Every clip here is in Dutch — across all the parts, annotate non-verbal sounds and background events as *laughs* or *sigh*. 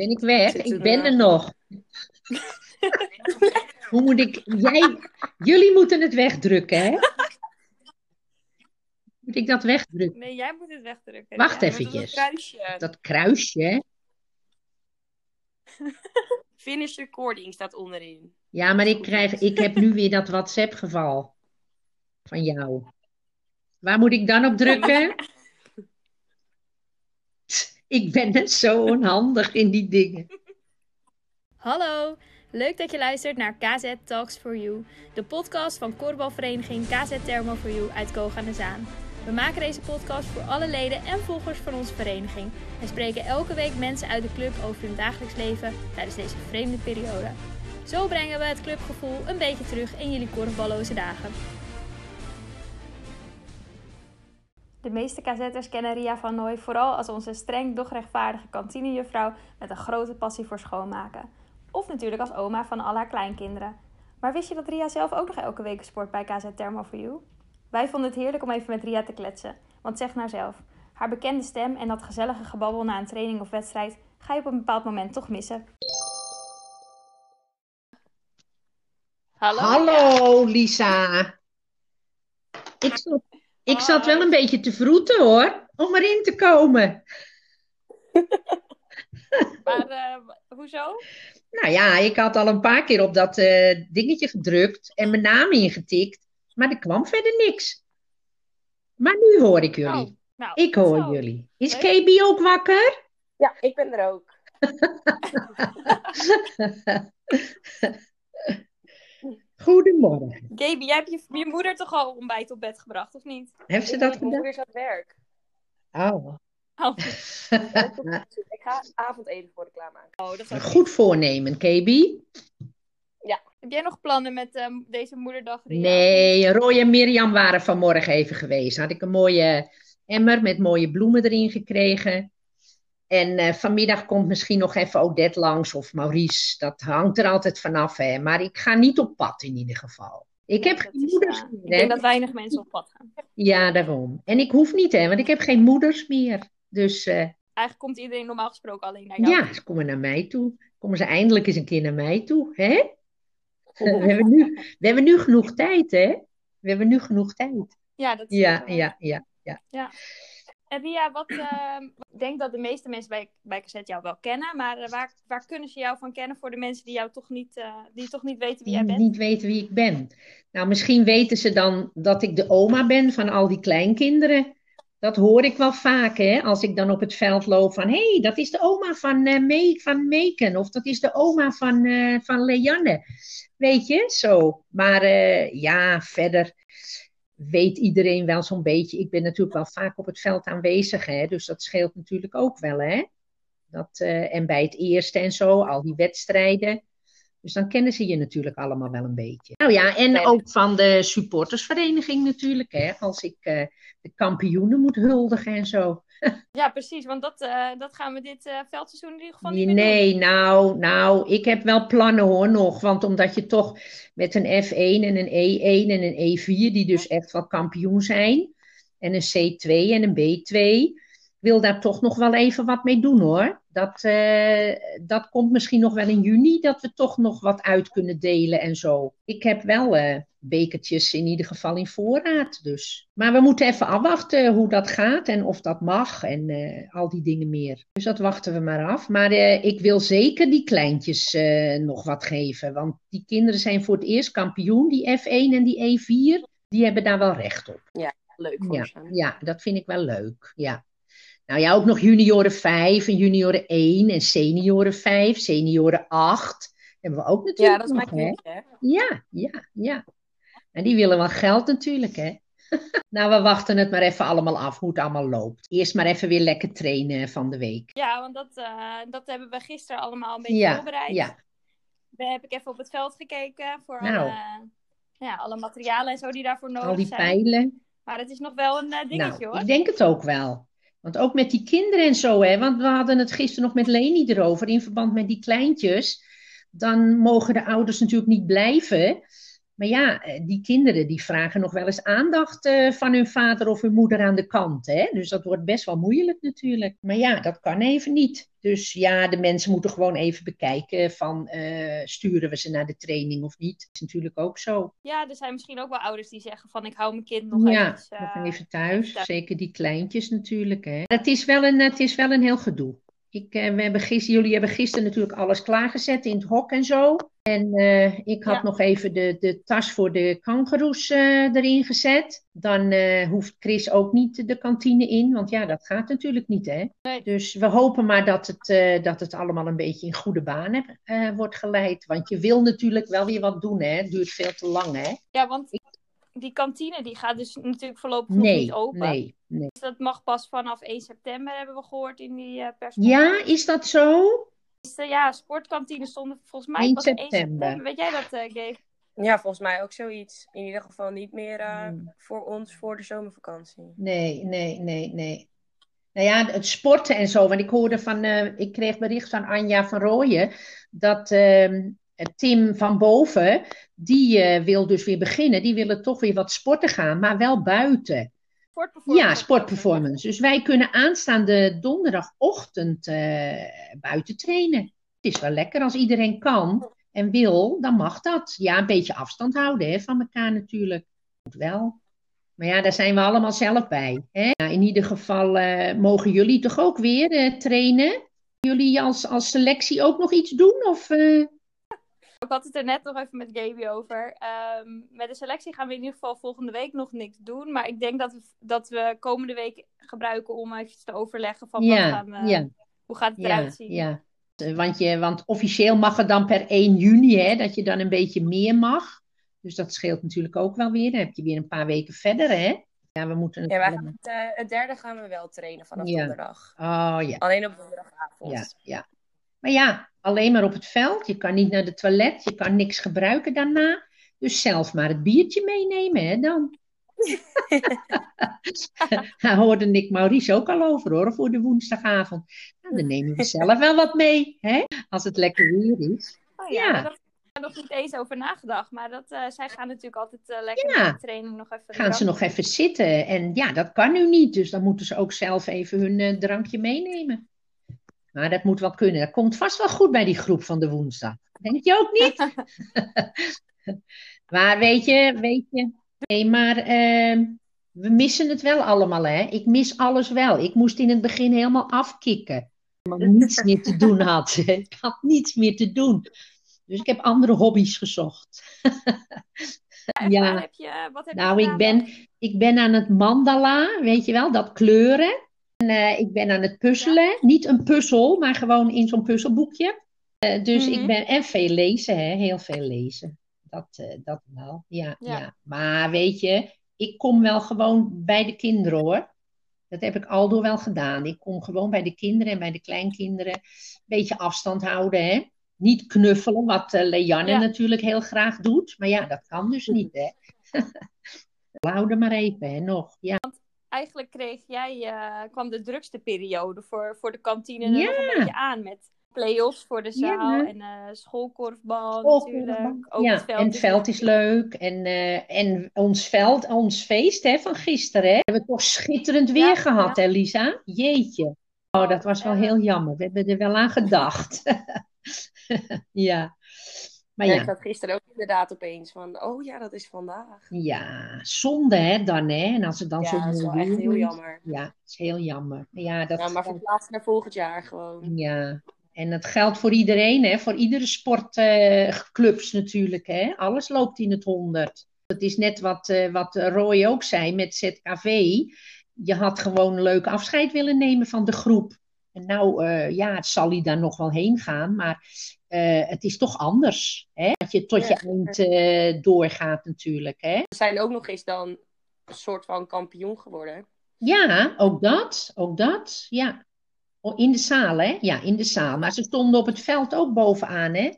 Ben ik weg? Ik ben er nog. *laughs* Hoe moet ik... Jij... Jullie moeten het wegdrukken, hè? Moet ik dat wegdrukken? Nee, jij moet het wegdrukken. Wacht Ja. met dat eventjes. kruisje. Dat kruisje? *laughs* Finish recording staat onderin. Ja, maar ik krijg... Ik heb nu weer dat WhatsApp-geval van jou. Waar moet ik dan op drukken? Ik ben net zo onhandig in die dingen. Hallo, leuk dat je luistert naar KZ Talks for You, de podcast van korfbalvereniging KZ Thermo for You uit Koog aan de Zaan. We maken deze podcast voor alle leden en volgers van onze vereniging en spreken elke week mensen uit de club over hun dagelijks leven tijdens deze vreemde periode. Zo brengen we het clubgevoel een beetje terug in jullie korfballoze dagen. De meeste KZ'ers kennen Ria van Nooy vooral als onze streng doch rechtvaardige kantinejuffrouw met een grote passie voor schoonmaken. Of natuurlijk als oma van al haar kleinkinderen. Maar wist je dat Ria zelf ook nog elke week sport bij KZ Thermo for You? Wij vonden het heerlijk om even met Ria te kletsen. Want zeg nou zelf, haar bekende stem en dat gezellige gebabbel na een training of wedstrijd ga je op een bepaald moment toch missen. Hallo. Hallo, Lisa. Ik zat, ik zat wel een beetje te vroeten hoor, om erin te komen. *laughs* Maar eh, hoezo? Nou ja, ik had al een paar keer op dat eh, dingetje gedrukt en mijn naam ingetikt, maar er kwam verder niks. Maar nu hoor ik jullie. Oh, nou, ik hoor zo. jullie. Is Leuk. KB ook wakker? Ja, ik ben er ook. *laughs* *laughs* Goedemorgen. Gaby, jij hebt je, je moeder toch al ontbijt op bed gebracht, of niet? Heeft ze Ik dat gedaan? moeder is aan het werk. Oh. Oh, goed. *laughs* Ik ga avondeten voor de klaarmaken. oh, dat is Een ook goed voornemen, KB. Heb jij nog plannen met ehm, deze moederdag? Ria? Nee, Roy en Mirjam waren vanmorgen even geweest. Had ik een mooie emmer met mooie bloemen erin gekregen. En eh, vanmiddag komt misschien nog even Odette langs of Maurice. Dat hangt er altijd vanaf, hè. Maar ik ga niet op pad in ieder geval. Ik heb Dat geen is, moeders eh, meer, Ik denk dat weinig mensen op pad gaan. Ja, daarom. En ik hoef niet, hè, want ik heb geen moeders meer. Dus eh, Eigenlijk komt iedereen normaal gesproken alleen naar jou. ja, ze komen naar mij toe. Komen ze eindelijk eens een keer naar mij toe, hè? *laughs* We hebben nu, we hebben nu genoeg tijd, hè? We hebben nu genoeg tijd. Ja, dat is Ja, zeker waar. ja, ja. En Ria, wat, ehm, ik denk dat de meeste mensen bij, bij jou wel kennen, maar eh, waar, waar kunnen ze jou van kennen voor de mensen die jou toch niet, eh, die toch niet weten wie jij bent? niet weten wie ik ben. Nou, misschien weten ze dan dat ik de oma ben van al die kleinkinderen. Dat hoor ik wel vaak, hè? Als ik dan op het veld loop van... hé, hey, dat is de oma van, eh Me van Meken. Of dat is de oma van, van Leanne. Weet je, zo. Maar ja, verder weet iedereen wel zo'n beetje. Ik ben natuurlijk wel vaak op het veld aanwezig, hè? Dus dat scheelt natuurlijk ook wel, hè? Dat, eh, en bij het eerste en zo, al die wedstrijden. Dus dan kennen ze je natuurlijk allemaal wel een beetje. Nou ja, en ook van de supportersvereniging natuurlijk, hè? Als ik eh, de kampioenen moet huldigen en zo. *laughs* Ja, precies, want dat, eh, dat gaan we dit eh, veldseizoen in ieder geval Nee, niet meer doen. nee, nou, nou, ik heb wel plannen hoor nog. Want omdat je toch met een F1 en een E1 en een E4, die dus echt wel kampioen zijn, en een C2 en een B2, wil daar toch nog wel even wat mee doen hoor. Dat, eh, dat komt misschien nog wel in juni, dat we toch nog wat uit kunnen delen en zo. Ik heb wel eh, bekertjes in ieder geval in voorraad dus. Maar we moeten even afwachten hoe dat gaat en of dat mag en eh, al die dingen meer. Dus dat wachten we maar af. Maar ik wil zeker die kleintjes nog wat geven. Want die kinderen zijn voor het eerst kampioen, die F1 en die E4. Die hebben daar wel recht op. Leuk voor Ja, ze. ja, dat vind ik wel leuk. Ja. Nou ja, ook nog junioren 5 en junioren 1 en senioren 5, senioren 8. Hebben we ook Ja, natuurlijk dat is mijn hè? Ja, ja, ja. En die willen wel geld natuurlijk, hè? *laughs* nou, we wachten het maar even allemaal af hoe het allemaal loopt. Eerst maar even weer lekker trainen van de week. Ja, want dat, eh, dat hebben we gisteren allemaal een beetje Ja, voorbereid. ja. Daar heb ik even op het veld gekeken voor Nou. alle, ja, alle materialen en zo die daarvoor nodig Al die zijn. pijlen. Maar het is nog wel een eh, dingetje Nou, hoor. ik denk het ook wel. Want ook met die kinderen en zo, hè, want we hadden het gisteren nog met Leni erover in verband met die kleintjes. Dan mogen de ouders natuurlijk niet blijven. Maar ja, eh, die kinderen die vragen nog wel eens aandacht eh, van hun vader of hun moeder aan de kant. Hè? Dus dat wordt best wel moeilijk natuurlijk. Maar ja, dat kan even niet. Dus ja, de mensen moeten gewoon even bekijken van eh, sturen we ze naar de training of niet. Dat is natuurlijk ook zo. Ja, er zijn misschien ook wel ouders die zeggen van ik hou mijn kind nog ja, even, nog even thuis. even thuis. Zeker die kleintjes natuurlijk. Hè. Het, is wel een, het is wel een heel gedoe. Ik, eh, we hebben gisteren, jullie hebben gisteren natuurlijk alles klaargezet in het hok en zo. En eh, ik had Ja. nog even de, de tas voor de kangeroes eh, erin gezet. Dan hoeft Chris ook niet de kantine in, want ja, dat gaat natuurlijk niet, hè. Nee. Dus we hopen maar dat het, dat het allemaal een beetje in goede banen wordt geleid. Want je wil natuurlijk wel weer wat doen, hè. Het duurt veel te lang, hè. Ja, want die kantine die gaat dus natuurlijk voorlopig nog Nee, niet open. nee, nee. Dus dat mag pas vanaf 1 september, hebben we gehoord in die eh persconferentie. Ja, is dat zo? Dus, eh, ja, sportkantines stonden volgens mij 1 pas 1 september. september. Weet jij dat, eh Gabe? Ja, volgens mij ook zoiets. In ieder geval niet meer Hmm. voor ons voor de zomervakantie. Nee, nee, nee, nee. Nou ja, het sporten en zo. Want ik hoorde van, eh, ik kreeg bericht van Anja van Rooyen dat Tim van Boven, die eh, wil dus weer beginnen. Die willen toch weer wat sporten gaan, maar wel buiten. Sportperformance. Ja, sportperformance. Dus wij kunnen aanstaande donderdagochtend eh, buiten trainen. Het is wel lekker als iedereen kan en wil, dan mag dat. Ja, een beetje afstand houden hè, van elkaar natuurlijk. Moet wel. Maar ja, daar zijn we allemaal zelf bij. Hè? In ieder geval eh, mogen jullie toch ook weer trainen? Jullie als, als selectie ook nog iets doen? Of, Ik had het er net nog even met Gaby over. Ehm, met de selectie gaan we in ieder geval volgende week nog niks doen. Maar ik denk dat we, dat we komende week gebruiken om even te overleggen van wat gaan we, ja, hoe gaat het ja, eruit zien. ja. Want, je, want officieel mag het dan per 1 juni, hè, dat je dan een beetje meer mag. Dus dat scheelt natuurlijk ook wel weer. Dan heb je weer een paar weken verder, hè? Ja, we moeten het Ja, wij allemaal- gaan het, eh, het derde gaan we wel trainen vanaf Ja. donderdag. Oh ja, Alleen op donderdagavond. ja, ja. Maar ja, alleen maar op het veld. Je kan niet naar de toilet. Je kan niks gebruiken daarna. Dus zelf maar het biertje meenemen, hè, dan. *laughs* Daar hoorde Nick Maurice ook al over, hoor, voor de woensdagavond. Nou, dan nemen we zelf wel wat mee, hè? Als het lekker weer is. Oh ja, Ja. daar heb ik nog niet eens over nagedacht. Maar dat, eh, zij gaan natuurlijk altijd eh, lekker Ja. de training nog even... gaan ze nog even zitten. En ja, dat kan nu niet. Dus dan moeten ze ook zelf even hun eh, drankje meenemen. Maar dat moet wel kunnen. Dat komt vast wel goed bij die groep van de woensdag. Denk je ook niet? *laughs* maar weet je, weet je. Nee, maar ehm, we missen het wel allemaal, hè? Ik mis alles wel. Ik moest in het begin helemaal afkicken. Omdat ik niets meer te doen had. *laughs* Ik had niets meer te doen. Dus ik heb andere hobby's gezocht. Ja. Heb je, wat heb je Nou, ik ben, ik ben aan het mandala, weet je wel, dat kleuren. En eh, ik ben aan het puzzelen. Niet een puzzel, maar gewoon in zo'n puzzelboekje. Eh, dus Mhm. ik ben, en veel lezen, hè, heel veel lezen. Dat, eh, dat wel, ja, Ja. ja. Maar weet je, ik kom wel gewoon bij de kinderen hoor. Dat heb ik aldoor wel gedaan. Ik kom gewoon bij de kinderen en bij de kleinkinderen. Een beetje afstand houden, hè. Niet knuffelen, wat Leanne Ja. natuurlijk heel graag doet. Maar ja, dat kan dus niet, hè. *laughs* Houden maar even, hè, nog. Ja, Eigenlijk kreeg jij, eh, kwam de drukste periode voor, voor de kantine er nog Ja. een beetje aan. Met play-offs voor de zaal Ja. en eh schoolkorfbal natuurlijk. Ook ja, het veld en het is veld is leuk. En, eh, en ons veld, ons feest hè, van gisteren, hè, hebben we toch schitterend weer Ja, gehad, hè, Lisa? Jeetje. Oh, dat was wel Ja. heel jammer. We hebben er wel aan gedacht. *laughs* ja. Maar Ja, ik zat gisteren ook inderdaad opeens van, oh ja, dat is vandaag. ja, zonde hè, dan hè. En als het dan zo dat is wel mooi echt heel jammer. Ja, dat is heel jammer. Ja, dat, Ja, maar verplaatst naar volgend jaar gewoon. Ja, en dat geldt voor iedereen, hè? voor iedere sportclubs natuurlijk. Hè? Alles loopt in het honderd. Het is net wat, eh, wat Roy ook zei met ZKV. Je had gewoon een leuk afscheid willen nemen van de groep. En nou, eh, ja, het zal hij daar nog wel heen gaan, maar eh, het is toch anders. Hè? Dat je tot Ja. je eind eh, doorgaat natuurlijk. Hè? We zijn ook nog eens dan een soort van kampioen geworden. Ja, ook dat, ook dat, ja. Oh, in de zaal, hè? Ja, in de zaal. Maar ze stonden op het veld ook bovenaan, hè?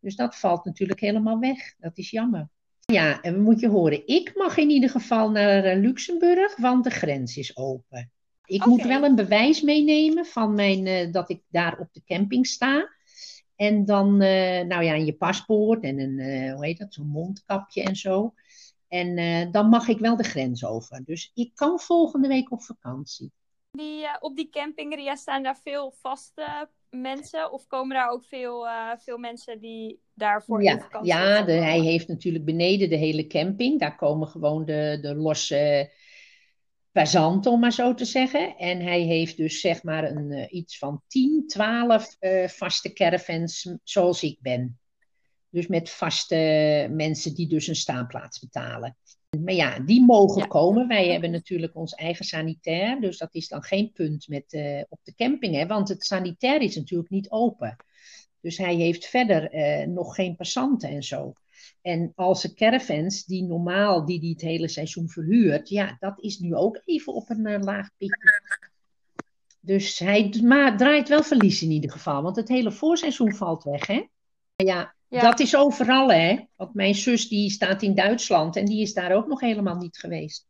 Dus dat valt natuurlijk helemaal weg. Dat is jammer. Ja, en moet je horen, ik mag in ieder geval naar eh, Luxemburg, want de grens is open. Ik moet wel een bewijs meenemen van mijn, dat ik daar op de camping sta. En dan, eh, nou ja, je paspoort en een, eh, hoe heet dat, zo'n mondkapje en zo. En eh, dan mag ik wel de grens over. Dus ik kan volgende week op vakantie. Die, op die camping, Ria, staan daar veel vaste mensen? Of komen daar ook veel, veel mensen die daarvoor in Ja, vakantie ja de, hij heeft natuurlijk beneden de hele camping. Daar komen gewoon de, de losse passanten, om maar zo te zeggen. En hij heeft dus zeg maar een, eh, iets van 10, 12 eh, vaste caravans zoals ik ben. Dus met vaste mensen die dus een staanplaats betalen. Maar ja, die mogen Ja. komen. Wij hebben natuurlijk ons eigen sanitair. Dus dat is dan geen punt met, eh, op de camping. Hè, want het sanitair is natuurlijk niet open. Dus hij heeft verder eh, nog geen passanten en zo. En als de caravans, die normaal, die die het hele seizoen verhuurt, ja, dat is nu ook even op een eh, laag pitje. Dus hij draait wel verlies in ieder geval, want het hele voorseizoen valt weg, hè? Ja, Ja. dat is overal, hè? Want mijn zus die staat in Duitsland en die is daar ook nog helemaal niet geweest.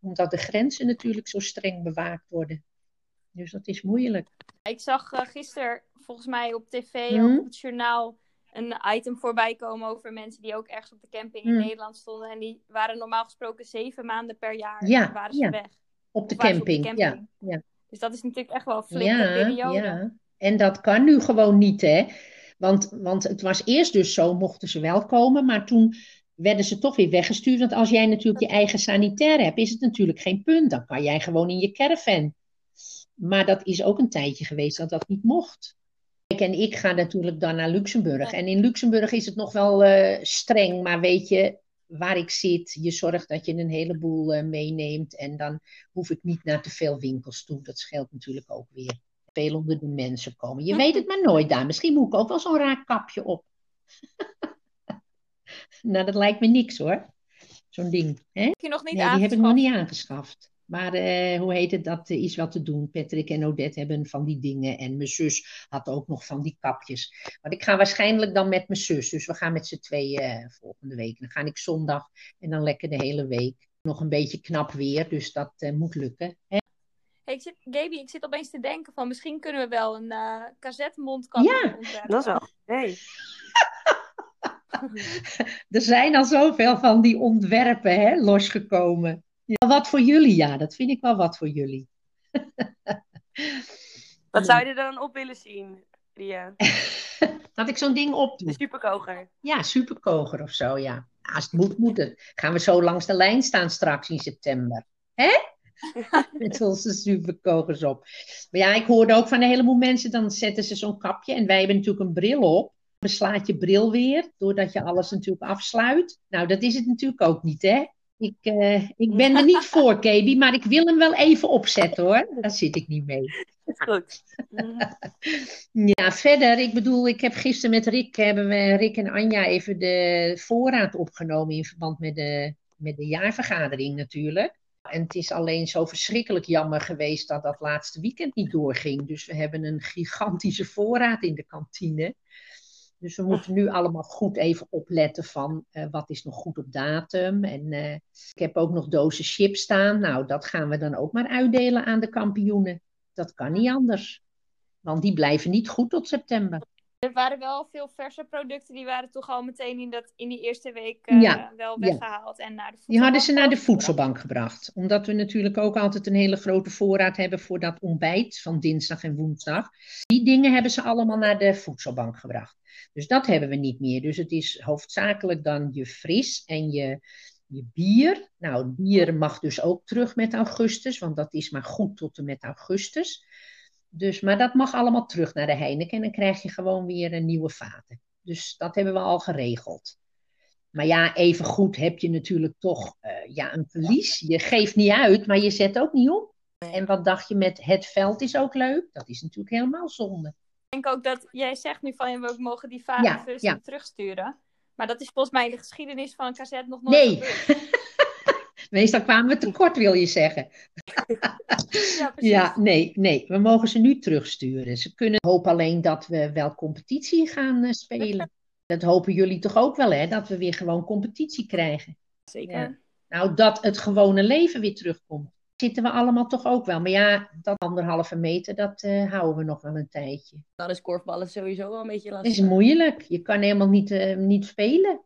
Omdat de grenzen natuurlijk zo streng bewaakt worden. Dus dat is moeilijk. Ik zag eh, gisteren volgens mij op tv, Mhm. op het journaal, een item voorbij komen over mensen die ook ergens op de camping in Mhm. Nederland stonden. En die waren normaal gesproken zeven maanden per jaar Ja, waren ze ja. weg. Op de op camping, ja. ja. Dus dat is natuurlijk echt wel een flinke periode. ja. En dat kan nu gewoon niet, hè? Want, want het was eerst dus zo, mochten ze wel komen, maar toen werden ze toch weer weggestuurd. Want als jij natuurlijk je eigen sanitair hebt, is het natuurlijk geen punt. Dan kan jij gewoon in je caravan. Maar dat is ook een tijdje geweest dat dat niet mocht. Kijk, en ik ga natuurlijk dan naar Luxemburg. En in Luxemburg is het nog wel eh, streng, maar weet je, waar ik zit, je zorgt dat je een heleboel eh, meeneemt. En dan hoef ik niet naar te veel winkels toe. Dat scheelt natuurlijk ook weer. Veel onder de mensen komen. Je weet het maar nooit daar. Misschien moet ik ook wel zo'n raar kapje op. *laughs* nou, dat lijkt me niks hoor. Zo'n ding. Hè? Heb je nog niet Nee, die heb ik nog niet aangeschaft. Maar eh, hoe heet het, dat eh, is wat te doen. Patrick en Odette hebben van die dingen. En mijn zus had ook nog van die kapjes. Maar ik ga waarschijnlijk dan met mijn zus. Dus we gaan met z'n tweeën eh, volgende week. Dan ga ik zondag en dan lekker de hele week. Nog een beetje knap weer, dus dat eh, moet lukken. Hè? Hey, ik zit, Gaby, ik zit opeens te denken van misschien kunnen we wel een eh cassette-mondkapje Ja. ontwerpen. Dat is wel. Nee. *laughs* Er zijn al zoveel van die ontwerpen hè, losgekomen. Ja, wat voor jullie, ja, dat vind ik wel wat voor jullie. *laughs* Wat zou je er dan op willen zien, Ria? *laughs* Dat ik zo'n ding De opdoe. superkoger. Ja, superkoger of zo, ja. Als het moet, moet het. Gaan we zo langs de lijn staan straks in september. Hè? *laughs* Met onze superkogers op. Maar ja, ik hoorde ook van een heleboel mensen, dan zetten ze zo'n kapje. En wij hebben natuurlijk een bril op. Beslaat je bril weer, doordat je alles natuurlijk afsluit. Nou, dat is het natuurlijk ook niet, hè? Ik, eh, ik ben er niet *laughs* voor, Kaby, maar ik wil hem wel even opzetten, hoor. Daar zit ik niet mee. Goed. *laughs* Ja, verder, ik bedoel, ik heb gisteren met Rick, hebben we Rick en Anja even de voorraad opgenomen in verband met de, met de jaarvergadering natuurlijk. En het is alleen zo verschrikkelijk jammer geweest dat dat laatste weekend niet doorging. Dus we hebben een gigantische voorraad in de kantine. Dus we moeten nu allemaal goed even opletten van eh, wat is nog goed op datum. En eh, ik heb ook nog dozen chips staan. Nou, dat gaan we dan ook maar uitdelen aan de kampioenen. Dat kan niet anders. Want die blijven niet goed tot september. Er waren wel veel verse producten, die waren toch al meteen in, dat, in die eerste week eh, Ja, wel ja. weggehaald. En naar de Die hadden ze naar de voedselbank voedselbank gebracht. Omdat we natuurlijk ook altijd een hele grote voorraad hebben voor dat ontbijt van dinsdag en woensdag. Die dingen hebben ze allemaal naar de voedselbank gebracht. Dus dat hebben we niet meer. Dus het is hoofdzakelijk dan je fris en je, je bier. Nou, het bier mag dus ook terug met augustus, want dat is maar goed tot en met augustus. Dus, maar dat mag allemaal terug naar de Heineken en dan krijg je gewoon weer een nieuwe vaten. Dus dat hebben we al geregeld. Maar ja, even goed heb je natuurlijk toch eh, ja, een verlies. Je geeft niet uit, maar je zet ook niet op. En wat dacht je met het veld is ook leuk? Dat is natuurlijk helemaal zonde. Ik denk ook dat jij zegt nu van we mogen die vaten Ja, first ja. niet terugsturen. Maar dat is volgens mij in de geschiedenis van een cassette nog nooit Nee. *laughs* Meestal kwamen we tekort, wil je zeggen. Ja. *laughs* Ja, nee, nee. We mogen ze nu terugsturen. Ze kunnen hoop alleen dat we wel competitie gaan eh, spelen. Dat hopen jullie toch ook wel, hè? Dat we weer gewoon competitie krijgen. Zeker. Ja. Nou, dat het gewone leven weer terugkomt. zitten we allemaal toch ook wel. Maar ja, dat anderhalve meter, dat eh, houden we nog wel een tijdje. Dan is korfballen sowieso wel een beetje Het lastig. is moeilijk. Je kan helemaal niet, eh, niet spelen.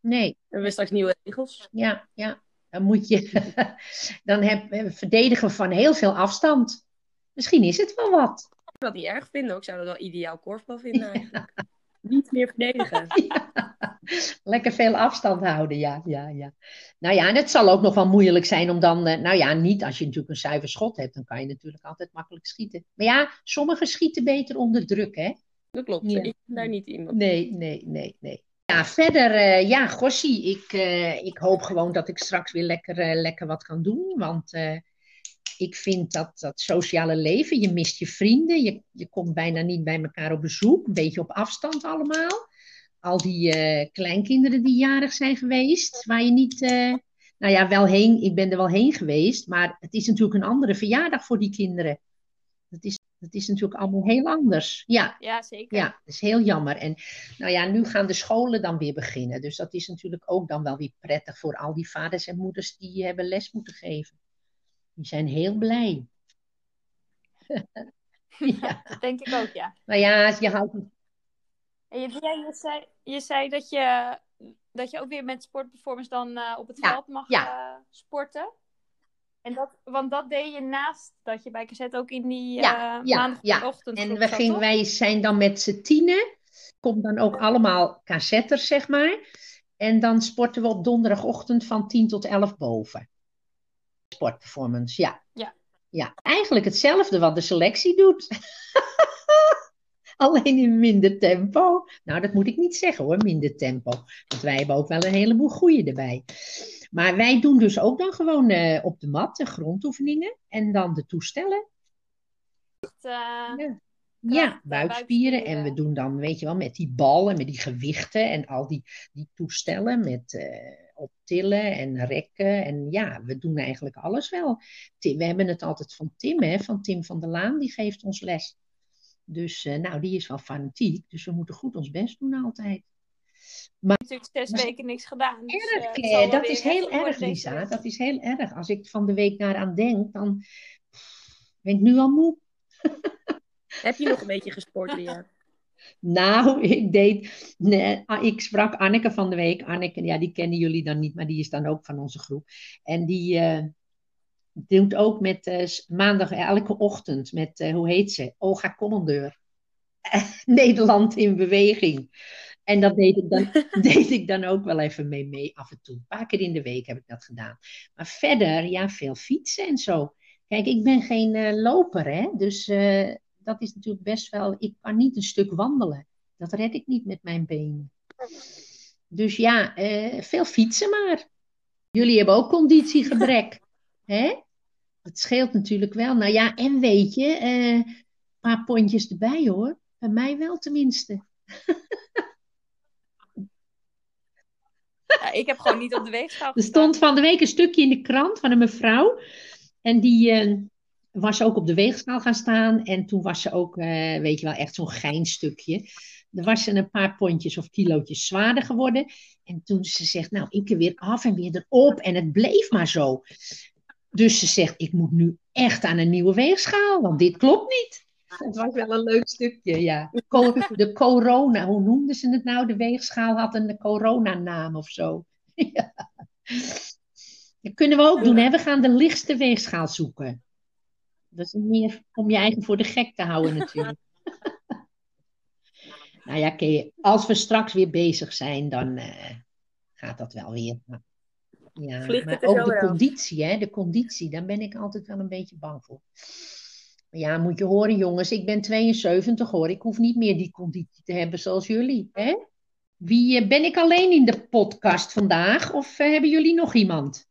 Nee, We hebben straks nieuwe regels. ja, ja. Dan moet je, *laughs* dan heb, eh, verdedigen van heel veel afstand. Misschien is het wel wat. Ik zou dat niet erg vinden. Ik zou dat wel ideaal korfbal *laughs* vinden eigenlijk. Niet meer verdedigen. *laughs* Ja. Lekker veel afstand houden, ja, ja, ja. Nou ja, en het zal ook nog wel moeilijk zijn om dan, eh, nou ja, niet als je natuurlijk een zuiver schot hebt, dan kan je natuurlijk altijd makkelijk schieten. Maar ja, sommigen schieten beter onder druk, hè? Dat klopt. Ja. Ik ben daar niet in. Nee, nee, nee, nee. Ja, verder, eh, ja, Gossie, ik, eh, ik hoop gewoon dat ik straks weer lekker, eh, lekker wat kan doen. Want ik vind dat, dat sociale leven, je mist je vrienden, je, je komt bijna niet bij elkaar op bezoek, een beetje op afstand allemaal. Al die kleinkinderen die jarig zijn geweest, waar je niet, nou ja, wel heen, ik ben er wel heen geweest, maar het is natuurlijk een andere verjaardag voor die kinderen. Dat is, dat is natuurlijk allemaal heel anders. Ja, Ja, zeker. ja, dat is heel jammer. En nou ja, nu gaan de scholen dan weer beginnen. Dus dat is natuurlijk ook dan wel weer prettig voor al die vaders en moeders die hebben les moeten geven. Die zijn heel blij. *laughs* ja, Dat denk ik ook, ja. nou ja, je houdt. En je, zei, je zei dat je, dat je ook weer met sportperformance dan eh, op het Ja, veld mag ja. eh, sporten. En dat, want dat deed je naast dat je bij Cassette ook in die Ja, eh ja, maandagochtend En we gingen, wij zijn dan met z'n tienen. Komt dan ook allemaal cassetters, zeg maar. En dan sporten we op donderdagochtend van 10 tot 11 boven. Sportperformance, ja. Ja. Ja, eigenlijk hetzelfde wat de selectie doet. *laughs* *laughs* Alleen in minder tempo. Nou, dat moet ik niet zeggen hoor, minder tempo. Want wij hebben ook wel een heleboel goeie erbij. Maar wij doen dus ook dan gewoon eh, op de mat de grondoefeningen. En dan de toestellen. Eh, Ja, buikspieren. En we doen dan, weet je wel, met die bal en met die gewichten en al die, die toestellen met eh optillen en rekken. En ja, we doen eigenlijk alles wel. Tim, we hebben het altijd van Tim, hè, van Tim van der Laan, die geeft ons les. Dus eh, nou, die is wel fanatiek, dus we moeten goed ons best doen altijd. natuurlijk zes Maar- weken niks gedaan. Dus, Erg, eh, eh, dat weer is heel erg, Lisa. week. Dat is heel erg. Als ik van de week naar aan denk, dan ben ik nu al moe. *laughs* Heb je nog een beetje gesport, Lia? *laughs* Nou, ik deed. Nee, ah, ik sprak Anneke van de week. Anneke, ja, die kennen jullie dan niet, maar die is dan ook van onze groep. En die eh, doet ook met eh, maandag elke ochtend met, eh, hoe heet ze? Olga Commandeur. *laughs* Nederland in beweging. En dat deed ik, dan, *laughs* deed ik dan ook wel even mee, mee af en toe. Een paar keer in de week heb ik dat gedaan. Maar verder, ja, veel fietsen en zo. Kijk, ik ben geen eh, loper, hè. Dus dat is natuurlijk best wel... Ik kan niet een stuk wandelen. Dat red ik niet met mijn benen. Dus ja, veel fietsen maar. Jullie hebben ook conditiegebrek. Hè? Dat scheelt natuurlijk wel. Nou ja, en weet je, eh, een paar pondjes erbij hoor. Bij mij wel tenminste. Ja, ik heb gewoon niet op de weegschaal Er stond van de week een stukje in de krant van een mevrouw. En die eh, was ook op de weegschaal gaan staan. En toen was ze ook, eh, weet je wel, echt zo'n geinstukje. Er was ze een paar pondjes of kilootjes zwaarder geworden. En toen ze zegt, nou, ik er weer af en weer erop. En het bleef maar zo. Dus ze zegt, ik moet nu echt aan een nieuwe weegschaal. Want dit klopt niet. Het was wel een leuk stukje, ja. De corona, hoe noemden ze het nou? De weegschaal had een coronanaam of zo. *laughs* Ja. Dat kunnen we ook doen, hè? We gaan de lichtste weegschaal zoeken. Dat is meer om je eigen voor de gek te houden, natuurlijk. *laughs* nou ja, als we straks weer bezig zijn, dan eh, gaat dat wel weer. Maar, ja, Vliegt maar het er ook zo de conditie, hè? De conditie, daar ben ik altijd wel een beetje bang voor. Maar ja, moet je horen, jongens, ik ben 72 hoor. Ik hoef niet meer die conditie te hebben zoals jullie, hè? Wie, eh, ben ik alleen in de podcast vandaag of eh, hebben jullie nog iemand?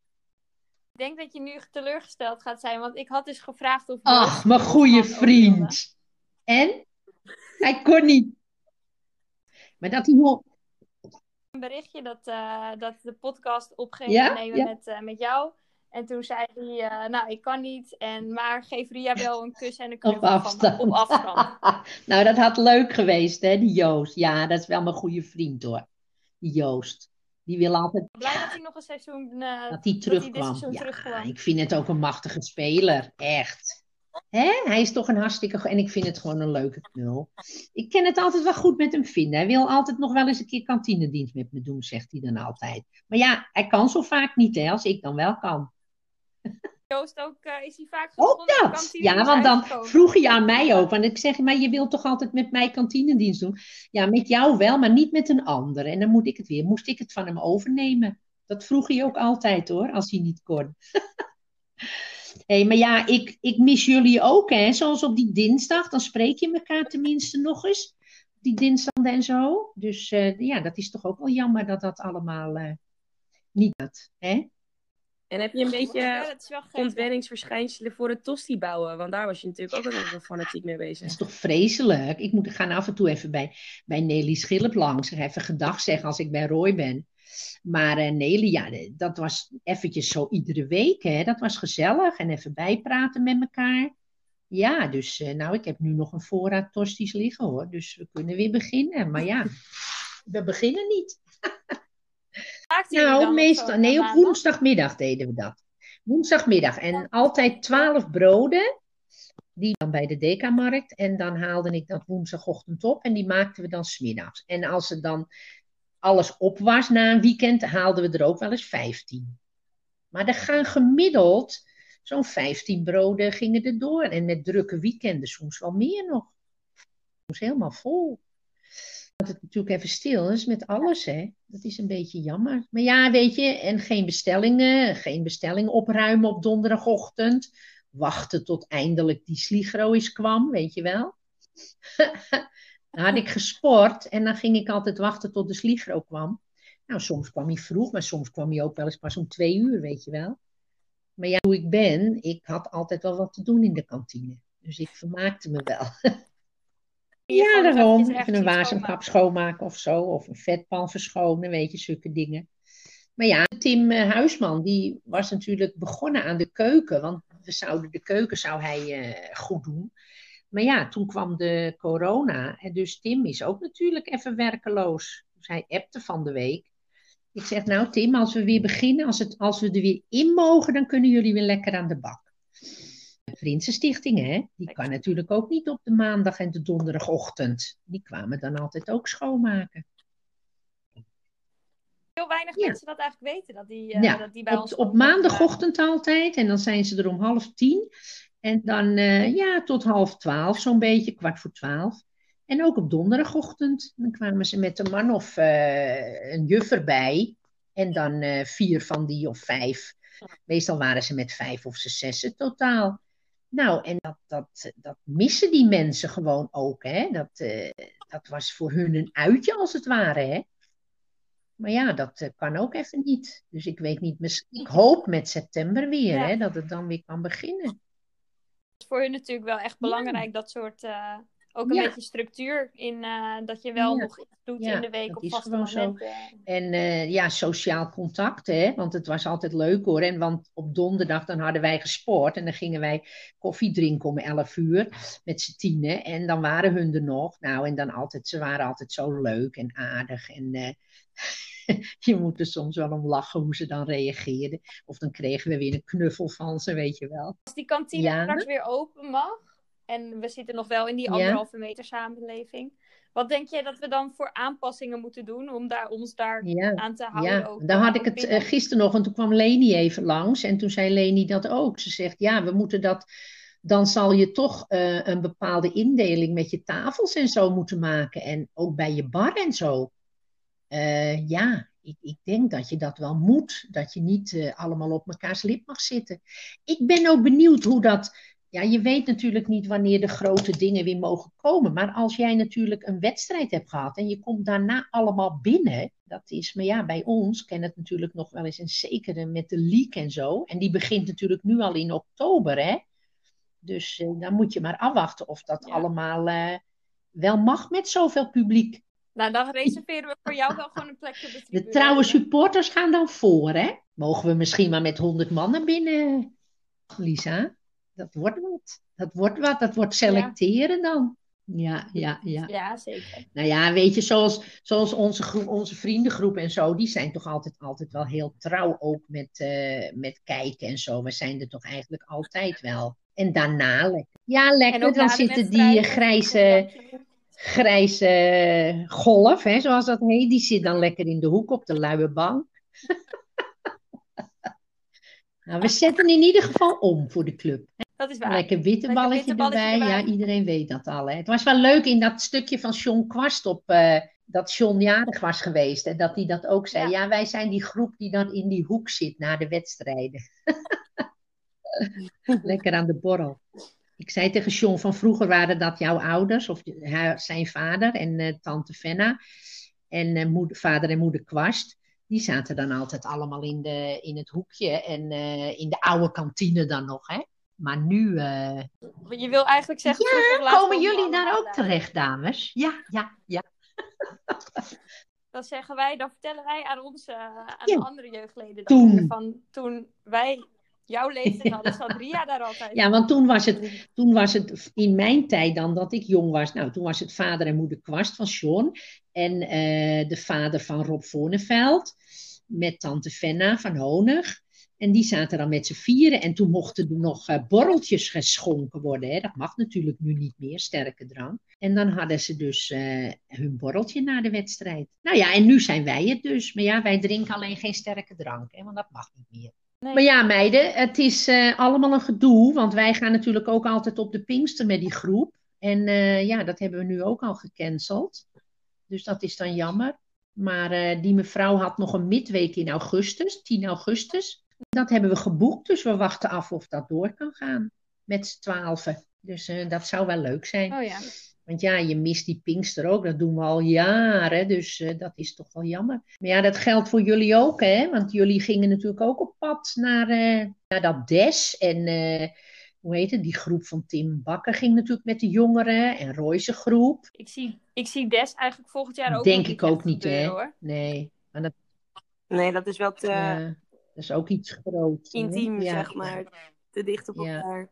Ik denk dat je nu teleurgesteld gaat zijn, want ik had dus gevraagd of... Ach, mijn goede vriend. En? Hij kon niet. Maar dat hij. Een berichtje dat, eh, dat de podcast op ging Ja? nemen Ja. Met, eh, met jou. En toen zei hij, eh, nou, ik kan niet, en, maar geef Ria wel een kus en een Op knuffel van me, afstand. op afstand. *laughs* nou, dat had leuk geweest, hè, die Joost. Ja, dat is wel mijn goede vriend, hoor. Die Joost. Die wil altijd Blij dat hij nog een seizoen, dat hij terugkwam. Ja, terugkwam. ik vind het ook een machtige speler. Echt. Hè? Hij is toch een hartstikke... En ik vind het gewoon een leuke knul. Ik kan het altijd wel goed met hem vinden. Hij wil altijd nog wel eens een keer kantinedienst met me doen, zegt hij dan altijd. Maar ja, hij kan zo vaak niet, hè, als ik dan wel kan. Joost ook, eh, is hij vaak Ook dat! kantine Ja, want dan vroeg je aan mij ook. Want ik zeg, maar je wilt toch altijd met mij kantinedienst doen? Ja, met jou wel, maar niet met een ander. En dan moet ik het weer, moest ik het van hem overnemen. Dat vroeg hij ook altijd hoor, als hij niet kon. *laughs* Hé, maar ja, ik, ik mis jullie ook, hè? Zoals op die dinsdag, dan spreek je elkaar tenminste nog eens. Die dinsdag en zo. Dus eh, ja, dat is toch ook wel jammer dat dat allemaal eh, niet gaat, hè? En heb je een beetje dat ontwenningsverschijnselen voor het tosti bouwen? Want daar was je natuurlijk ook wel fanatiek mee Dat bezig. is toch vreselijk? Ik moet, gaan af en toe even bij, bij Nelly Schillep langs. Even gedag zeggen als ik bij Roy ben. Maar eh, Nelly, ja, de- dat was eventjes zo iedere week. Hè? Dat was gezellig. En even bijpraten met elkaar. Ja, dus eh, nou, ik heb nu nog een voorraad tosties liggen hoor. Dus we kunnen weer beginnen. Maar ja, *laughs* we beginnen niet. *laughs* Nou, meestal, nee, op woensdagmiddag deden we dat. Woensdagmiddag. En altijd twaalf broden. Die dan bij de Dekamarkt. En dan haalde ik dat woensdagochtend op. En die maakten we dan smiddags. En als het dan alles op was na een weekend, haalden we er ook wel eens 15. Maar er gaan gemiddeld zo'n 15 broden gingen er door. En met drukke weekenden soms wel meer nog. Soms helemaal vol. Dat het natuurlijk even stil is met alles, hè. Dat is een beetje jammer. Maar ja, weet je, en geen bestellingen, geen bestelling opruimen op donderdagochtend. Wachten tot eindelijk die sligro is kwam, weet je wel. *laughs* Dan had ik gesport en dan ging ik altijd wachten tot de sligro kwam. Nou, soms kwam hij vroeg, maar soms kwam hij ook wel eens pas om twee uur, weet je wel. Maar ja, hoe ik ben, ik had altijd wel wat te doen in de kantine. Dus ik vermaakte me wel. *laughs* Ja, daarom. Even een wasemkap schoonmaken of zo. Of een vetpan verschonen, weet je, zulke dingen. Maar ja, Tim eh, Huisman, die was natuurlijk begonnen aan de keuken. Want we zouden, de keuken zou hij eh, goed doen. Maar ja, toen kwam de corona. En dus Tim is ook natuurlijk even werkeloos. Dus hij appte van de week. Ik zeg, nou Tim, als we weer beginnen, als, het, als we er weer in mogen, dan kunnen jullie weer lekker aan de bak. De Prinsenstichting, hè, die kan natuurlijk ook niet op de maandag en de donderdagochtend. Die kwamen dan altijd ook schoonmaken. Heel weinig Ja. mensen dat eigenlijk weten, dat die, eh, Ja, dat die bij ons op maandagochtend altijd. En dan zijn ze er om half tien. En dan eh, ja, tot half twaalf zo'n beetje, kwart voor twaalf. En ook op donderdagochtend. Dan kwamen ze met een man of eh, een juf erbij. En dan eh, vier van die of vijf. Meestal waren ze met vijf of zes, zessen totaal. Nou, en dat, dat, dat missen die mensen gewoon ook. Hè? Dat, dat was voor hun een uitje als het ware. Hè? Maar ja, dat kan ook even niet. Dus ik weet niet, misschien, ik hoop met september weer Ja. hè, dat het dan weer kan beginnen. Is voor hun natuurlijk wel echt belangrijk, dat soort, eh, ook een Ja. beetje structuur in, eh, dat je wel Ja. nog iets doet Ja, in de week op vaste gewoon zo. momenten. En eh, ja, sociaal contact, hè? want het was altijd leuk hoor. En want op donderdag dan hadden wij gesport en dan gingen wij koffie drinken om 11 uur met z'n tienen. En dan waren hun er nog. Nou, en dan altijd, ze waren altijd zo leuk en aardig. En eh, *laughs* je moet er soms wel om lachen hoe ze dan reageerden. Of dan kregen we weer een knuffel van ze, weet je wel. Als die kantine straks weer open mag, en we zitten nog wel in die anderhalve meter samenleving, wat denk jij dat we dan voor aanpassingen moeten doen om daar, ons daar aan te houden? Ja, ook, daar had ik het eh, gisteren nog, en toen kwam Leni even langs. En toen zei Leni dat ook. Ze zegt, ja, we moeten dat, dan zal je toch eh, een bepaalde indeling met je tafels en zo moeten maken. En ook bij je bar en zo. Eh, ja, ik, ik denk dat je dat wel moet. Dat je niet allemaal op mekaars lip mag zitten. Ik ben ook benieuwd hoe dat. Ja, je weet natuurlijk niet wanneer de grote dingen weer mogen komen. Maar als jij natuurlijk een wedstrijd hebt gehad en je komt daarna allemaal binnen. Dat is, maar ja, bij ons ken het natuurlijk nog wel eens. En zeker met de leak en zo. En die begint natuurlijk nu al in oktober, hè. Dus eh, dan moet je maar afwachten of dat Ja. allemaal eh, wel mag met zoveel publiek. Nou, dan reserveren we voor jou wel gewoon een plekje op de De trouwe supporters gaan dan voor, hè? Mogen we misschien maar met 100 man naar binnen, Lisa? Dat wordt wat. Dat wordt wat. Dat wordt selecteren dan. Ja, ja, ja. Ja, zeker. Nou ja, weet je, zoals, zoals onze, groep, onze vriendengroep en zo, die zijn toch altijd, altijd wel heel trouw ook met, eh, met kijken en zo. We zijn er toch eigenlijk altijd wel. En daarna lekker. Ja, lekker. Dan zitten die eh, grijze, grijze golf, hè, zoals dat heet, die zit dan lekker in de hoek op de luie bank. *laughs* Nou, we zetten in ieder geval om voor de club. Dat is waar. Lekker witteballetje witteballetje erbij. erbij. Ja, iedereen weet dat al. Hè. Het was wel leuk in dat stukje van John Kwast op eh, dat John jarig was geweest. En dat hij dat ook zei. Ja. Ja. wij zijn die groep die dan in die hoek zit na de wedstrijden. *laughs* Lekker aan de borrel. Ik zei tegen John van vroeger waren dat jouw ouders, of haar- zijn vader en eh, tante Fenna. En eh, moeder, vader en moeder Kwast. Die zaten dan altijd allemaal in, de, in het hoekje en in de oude kantine dan nog. Hè? Maar nu eh, Je wil eigenlijk zeggen... Ja, komen jullie daar ook terecht, dames? Ja, ja, ja. *laughs* Dan zeggen wij, dan vertellen wij aan onze aan Ja. de andere jeugdleden dan Toen. van toen wij jouw *laughs* leeftijd hadden, zat Ria daar altijd. Ja, want toen was, het, toen was het in mijn tijd dan dat ik jong was. Nou, toen was het vader en moeder Kwast van Sean. En eh, de vader van Rob Voorneveld. Met tante Fenna van Honig. En die zaten dan met z'n vieren. En toen mochten er nog eh, borreltjes geschonken worden. Hè. Dat mag natuurlijk nu niet meer, sterke drank. En dan hadden ze dus eh, hun borreltje na de wedstrijd. Nou ja, en nu zijn wij het dus. Maar ja, wij drinken alleen geen sterke drank. Hè, want dat mag niet meer. Nee. Maar ja, meiden, het is eh, allemaal een gedoe. Want wij gaan natuurlijk ook altijd op de Pinkster met die groep. En ja, dat hebben we nu ook al gecanceld. Dus dat is dan jammer. Maar die mevrouw had nog een midweek in augustus, 10 augustus. Dat hebben we geboekt, dus we wachten af of dat door kan gaan. Met z'n twaalfen. Dus eh, dat zou wel leuk zijn. Oh ja. Want ja, je mist die Pinkster ook. Dat doen we al jaren. Dus eh, dat is toch wel jammer. Maar ja, dat geldt voor jullie ook, hè? Want jullie gingen natuurlijk ook op pad naar, eh, naar dat DES. En eh, hoe heet het? Die groep van Tim Bakker ging natuurlijk met de jongeren. En Roy's groep. Ik zie, ik zie Des eigenlijk volgend jaar ook Denk ik ook niet, hè? hoor. Nee. Maar dat, Nee, dat is wel te eh, dat is ook iets groots. intiem, Ja, zeg maar. Te dicht op Ja. elkaar.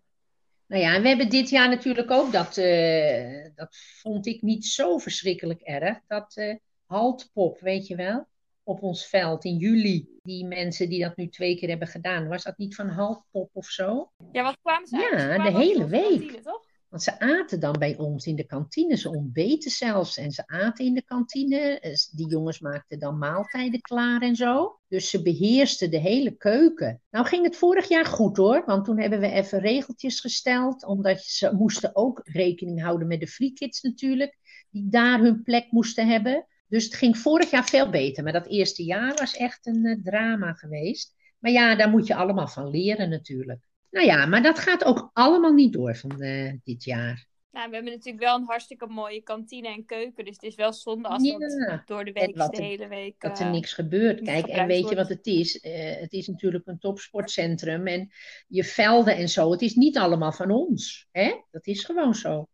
Nou ja, en we hebben dit jaar natuurlijk ook dat, eh, dat vond ik niet zo verschrikkelijk erg, dat eh haltpop, weet je wel, op ons veld in juli. Die mensen die dat nu twee keer hebben gedaan, was dat niet van haltpop of zo? Ja, wat kwamen ze Ja, uit? Ze de hele week. kantine, toch? Want ze aten dan bij ons in de kantine, ze ontbeten zelfs en ze aten in de kantine. Eh, Die jongens maakten dan maaltijden klaar en zo. Dus ze beheersten de hele keuken. Nou ging het vorig jaar goed hoor, want toen hebben we even regeltjes gesteld, omdat ze moesten ook rekening houden met de free kids natuurlijk, die daar hun plek moesten hebben. Dus het ging vorig jaar veel beter, maar dat eerste jaar was echt een eh, drama geweest. Maar ja, daar moet je allemaal van leren natuurlijk. Nou ja, maar dat gaat ook allemaal niet door van eh, dit jaar. Nou, we hebben natuurlijk wel een hartstikke mooie kantine en keuken. Dus het is wel zonde als dat door de week, de hele week... dat er eh, niks gebeurt. Kijk, en weet je wat het is? Eh, het is natuurlijk een topsportcentrum en je velden en zo. Het is niet allemaal van ons. Hè? Dat is gewoon zo.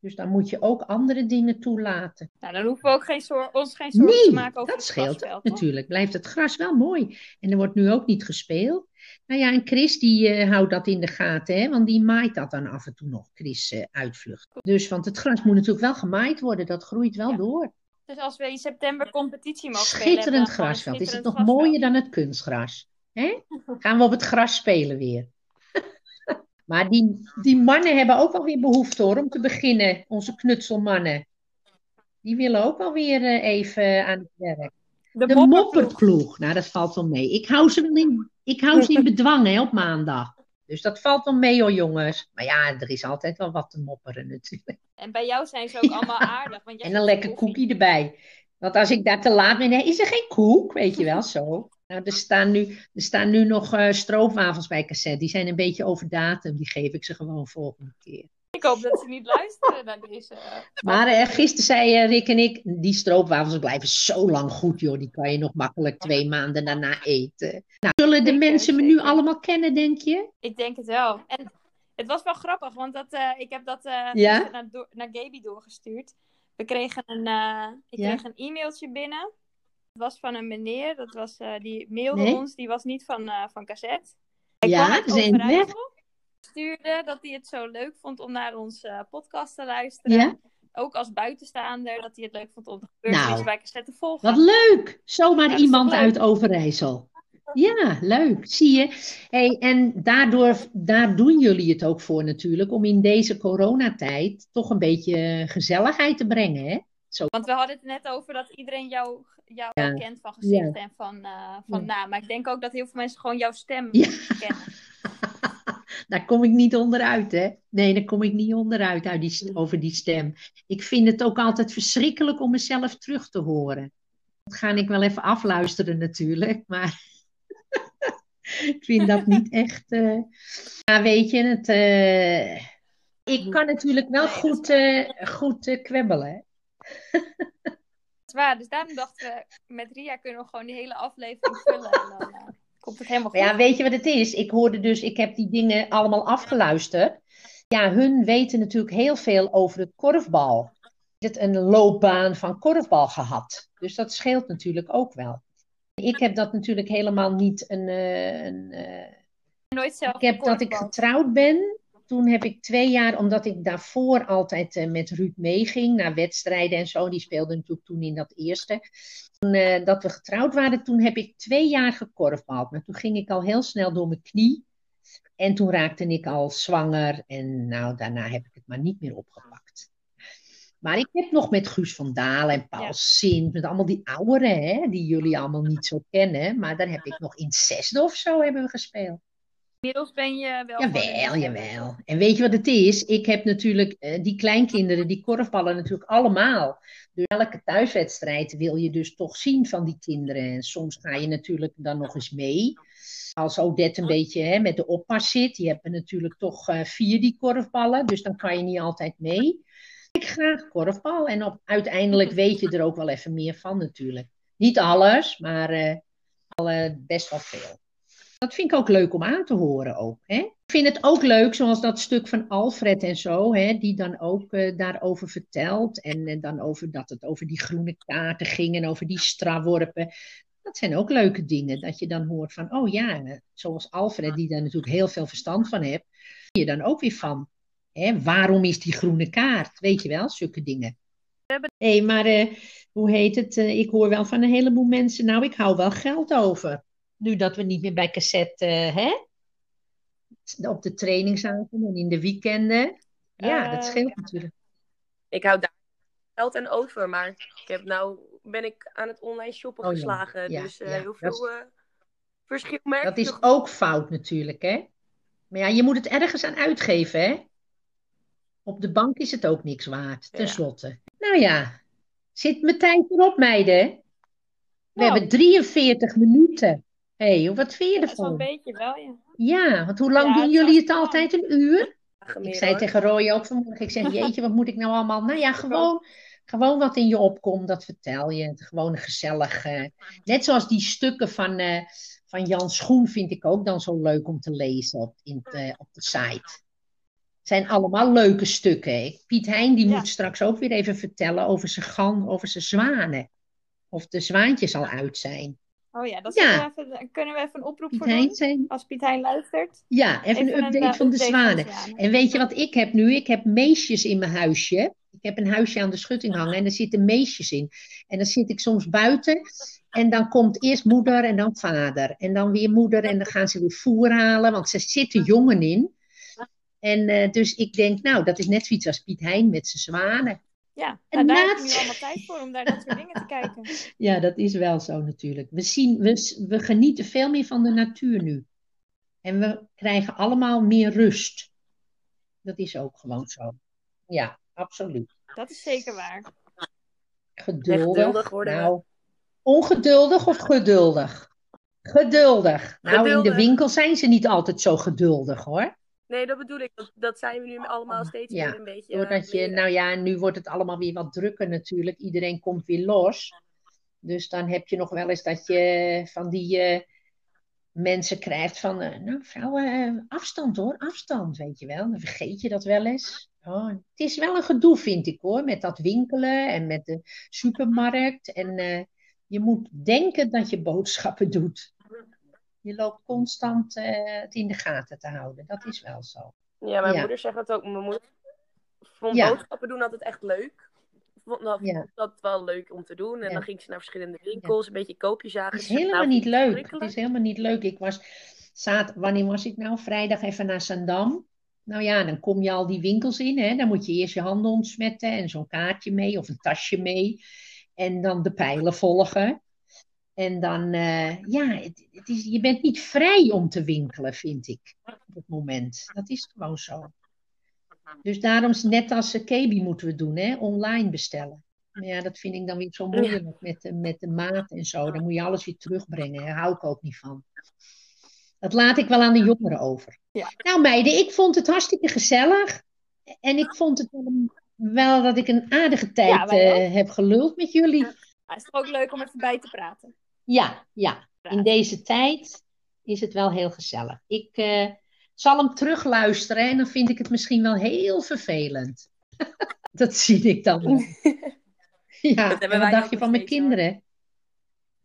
Dus dan moet je ook andere dingen toelaten. Nou, dan hoeven we ook geen ons geen zorgen Nee, te maken over dat het scheelt natuurlijk. Blijft het gras wel mooi. En er wordt nu ook niet gespeeld. Nou ja, en Chris die eh, houdt dat in de gaten, hè? want die maait dat dan af en toe nog, Chris eh, uitvlucht. Dus, want het gras moet natuurlijk wel gemaaid worden, dat groeit wel Ja. door. Dus als we in september competitie mogen spelen... hebben Schitterend dan gewoon een grasveld. Is het nog grasveld. mooier dan het kunstgras? Hè? *laughs* Gaan we op het gras spelen weer? *laughs* maar die, die mannen hebben ook wel weer behoefte hoor, om te beginnen. Onze knutselmannen. Die willen ook wel weer eh, even aan het werk. De, De mopperploeg. Nou, dat valt wel mee. Ik hou ze wel in, ik hou ze in *laughs* bedwang hè, op maandag. Dus dat valt wel mee hoor, jongens. Maar ja, er is altijd wel wat te mopperen natuurlijk. En bij jou zijn ze ook allemaal *laughs* aardig. Want jij En een lekker koekje erbij. Want als ik daar te laat ben, is er geen koek, weet je wel, *laughs* zo. Nou, er staan nu, er staan nu nog eh, stroopwafels bij cassette. Die zijn een beetje over datum. Die geef ik ze gewoon volgende keer. Ik hoop dat ze niet luisteren naar deze... eh, Maar eh, gisteren zei eh, Rick en ik, die stroopwafels blijven zo lang goed, joh. Die kan je nog makkelijk twee maanden daarna eten. Nou, zullen de Zeker, mensen me nu allemaal kennen, denk je? Ik denk het wel. En het was wel grappig, want dat, ik heb dat Ja? naar, naar Gaby doorgestuurd. We kregen een, ik Ja? kreeg een e-mailtje binnen. Het was van een meneer, dat was, die mailde Nee? ons, die was niet van, van cassette. Hij Ja, zijn weg. Stuurde dat hij het zo leuk vond om naar onze podcast te luisteren. Ja? Ook als buitenstaander, dat hij het leuk vond om de gebeurtenissen Nou, bij Cassette te volgen. Wat leuk! Zomaar Ja, iemand uit Overijssel. Ja, leuk. Zie je? Hey, en daardoor, daar doen jullie het ook voor natuurlijk, om in deze coronatijd toch een beetje gezelligheid te brengen, hè? Want we hadden het net over dat iedereen jou, jou Ja. kent van gezicht en van, eh, van Ja. naam. Maar ik denk ook dat heel veel mensen gewoon jouw stem Ja. kennen. *laughs* Daar kom ik niet onderuit, hè? Nee, daar kom ik niet onderuit uit die, over die stem. Ik vind het ook altijd verschrikkelijk om mezelf terug te horen. Dat ga ik wel even afluisteren natuurlijk, maar *laughs* ik vind dat niet echt. Ja, weet je, het, eh, ik kan natuurlijk wel goed, eh, goed kwebbelen. Dat is waar. Dus daarom dachten we, met Ria kunnen we gewoon die hele aflevering vullen. En dan komt het helemaal goed. Ja, weet je wat het is? Ik hoorde dus, ik heb die dingen allemaal afgeluisterd. Ja, hun weten natuurlijk heel veel over het korfbal. Het een loopbaan van korfbal gehad. Dus dat scheelt natuurlijk ook wel. Ik heb dat natuurlijk helemaal niet een. eh, een eh, Nooit zelf ik heb dat ik getrouwd ben. Toen heb ik twee jaar, omdat ik daarvoor altijd eh, met Ruud meeging naar wedstrijden en zo. Die speelde natuurlijk toen in dat eerste. Toen eh, dat we getrouwd waren, toen heb ik twee jaar gekorfbald. Maar toen ging ik al heel snel door mijn knie. En toen raakte ik al zwanger. En nou, daarna heb ik het maar niet meer opgepakt. Maar ik heb nog met Guus van Dalen en Paul Ja. Sint, met allemaal die ouderen, hè, die jullie allemaal niet zo kennen. Maar daar heb ik nog in zesde of zo hebben we gespeeld. Inmiddels ben je wel... Jawel, jawel. En weet je wat het is? Ik heb natuurlijk eh, die kleinkinderen, die korfballen natuurlijk allemaal. Dus elke thuiswedstrijd wil je dus toch zien van die kinderen. En soms ga je natuurlijk dan nog eens mee. Als Odette een beetje hè, met de oppas zit, die hebben natuurlijk toch eh, vier die korfballen. Dus dan kan je niet altijd mee. Ik graag korfbal. En op, uiteindelijk weet je er ook wel even meer van natuurlijk. Niet alles, maar eh, best wel veel. Dat vind ik ook leuk om aan te horen ook. Hè? Ik vind het ook leuk, zoals dat stuk van Alfred en zo, hè, die dan ook eh, daarover vertelt. En eh, dan over dat het over die groene kaarten ging en over die straworpen. Dat zijn ook leuke dingen, dat je dan hoort van, oh ja, eh, zoals Alfred, die daar natuurlijk heel veel verstand van heeft, je dan ook weer van. Hè, waarom is die groene kaart? Weet je wel, zulke dingen. Hé, maar hoe heet het? Ik hoor wel van een heleboel mensen, nou, ik hou wel geld over. Nu dat we niet meer bij cassette, eh, hè? Op de trainingsavond en in de weekenden. Ja, dat Eh, scheelt natuurlijk. Ik hou daar geld en over, maar ik heb nou ben ik aan het online shoppen Oh geslagen. ja, dus eh, ja, heel dat veel eh, verschil merk Dat is ook fout natuurlijk, hè? Maar ja, je moet het ergens aan uitgeven, hè? Op de bank is het ook niks waard, Ja. tenslotte. Nou ja, zit mijn tijd erop, meiden? We Nou. hebben 43 minuten. Hé, hey, wat vind je Dat is een ervan? beetje wel, ja. Ja, want hoe lang Ja, doen jullie het altijd? Een uur? Ik zei tegen Roy ook vanmorgen, ik zeg, *laughs* jeetje, wat moet ik nou allemaal? Nou ja, gewoon, gewoon wat in je opkomt, dat vertel je. Gewoon gezellig. net zoals die stukken van, eh, van Jan Schoen vind ik ook dan zo leuk om te lezen op, in, het, eh, op de site. Het zijn allemaal leuke stukken. Piet Hein die Ja. moet straks ook weer even vertellen over zijn gan, over zijn zwanen. Of de zwaantjes al uit zijn. Oh ja, dat Ja. zullen we even, kunnen we even een oproep Piet voor Hein doen? zijn. Als Piet Hein luistert. Ja, even, een update eh, van de update zwanen. En weet je wat ik heb nu? Ik heb meisjes in mijn huisje. Ik heb een huisje aan de schutting hangen en er zitten meisjes in. En dan zit ik soms buiten en dan komt eerst moeder en dan vader. En dan weer moeder en dan gaan ze weer voer halen, want er zitten jongen in. En eh, dus ik denk, nou, dat is net zoiets als Piet Hein met zijn zwanen. Ja, En nou, daar heb naast- je nu allemaal tijd voor om daar dat soort dingen te kijken. *laughs* Ja, dat is wel zo natuurlijk. We, zien, we, we genieten veel meer van de natuur nu. En we krijgen allemaal meer rust. Dat is ook gewoon zo. Ja, absoluut. Dat is zeker waar. Geduldig. geduldig worden we. Nou, ongeduldig of geduldig? Geduldig. Nou, in de winkel zijn ze niet altijd zo geduldig hoor. Nee, dat bedoel ik. Dat, dat zijn we nu allemaal steeds Ja, meer een beetje. eh, Doordat je, leren. nou ja, nu wordt het allemaal weer wat drukker natuurlijk. Iedereen komt weer los. Dus dan heb je nog wel eens dat je van die eh, mensen krijgt van, eh, nou vrouwen, eh, afstand hoor, afstand, weet je wel. Dan vergeet je dat wel eens. Oh, het is wel een gedoe, vind ik hoor, met dat winkelen en met de supermarkt. En eh, je moet denken dat je boodschappen doet. Je loopt constant eh, het in de gaten te houden. Dat is wel zo. Ja, mijn Ja. moeder zegt dat ook. Mijn moeder vond Ja. boodschappen doen altijd echt leuk. Vond dat, Ja. dat wel leuk om te doen. En dan ging ze naar verschillende winkels, een beetje koopjes jagen. Het is helemaal nou, niet leuk. Het is helemaal niet leuk. Ik was zaad, wanneer was ik nou? Vrijdag even naar Zandam. Nou ja, dan kom je al die winkels in. Hè? Dan moet je eerst je handen ontsmetten en zo'n kaartje mee of een tasje mee. En dan de pijlen volgen. En dan, eh, ja, het, het is, je bent niet vrij om te winkelen, vind ik, op het moment. Dat is gewoon zo. Dus daarom, net als uh, Kebi moeten we doen, hè? online bestellen. Maar ja, dat vind ik dan weer zo moeilijk met de, met de maat en zo. Dan moet je alles weer terugbrengen. Daar hou ik ook niet van. Dat laat ik wel aan de jongeren over. Ja. Nou meiden, ik vond het hartstikke gezellig. En ik vond het wel, dat ik een aardige tijd Ja, eh, heb geluld met jullie. Het is ook leuk om even bij te praten. Ja, ja. In deze tijd is het wel heel gezellig. Ik eh, zal hem terugluisteren en dan vind ik het misschien wel heel vervelend. *laughs* dat zie ik dan. *laughs* ja, hebben en wat wij dacht je van mijn kinderen? *laughs*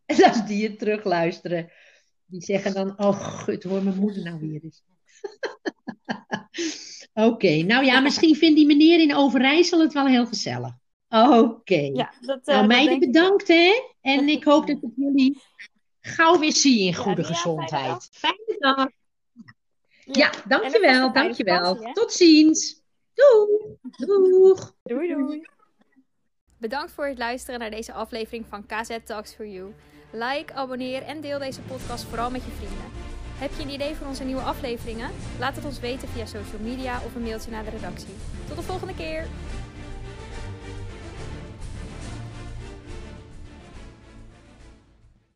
En als die het terugluisteren, die zeggen dan: Oh, gut, hoor mijn moeder nou weer eens. Oké, nou ja, misschien vindt die meneer in Overijssel het wel heel gezellig. Oké. Ja, dat, eh, Nou, meiden, bedankt hè. En ik hoop dat ik jullie gauw weer zie in goede gezondheid. Fijne dag. Ja, dankjewel, dankjewel. vakantie? Tot ziens. Doei. Doeg. Doei doei. Bedankt voor het luisteren naar deze aflevering van KZ Talks for You. Like, abonneer en deel deze podcast vooral met je vrienden. Heb je een idee voor onze nieuwe afleveringen? Laat het ons weten via social media of een mailtje naar de redactie. Tot de volgende keer!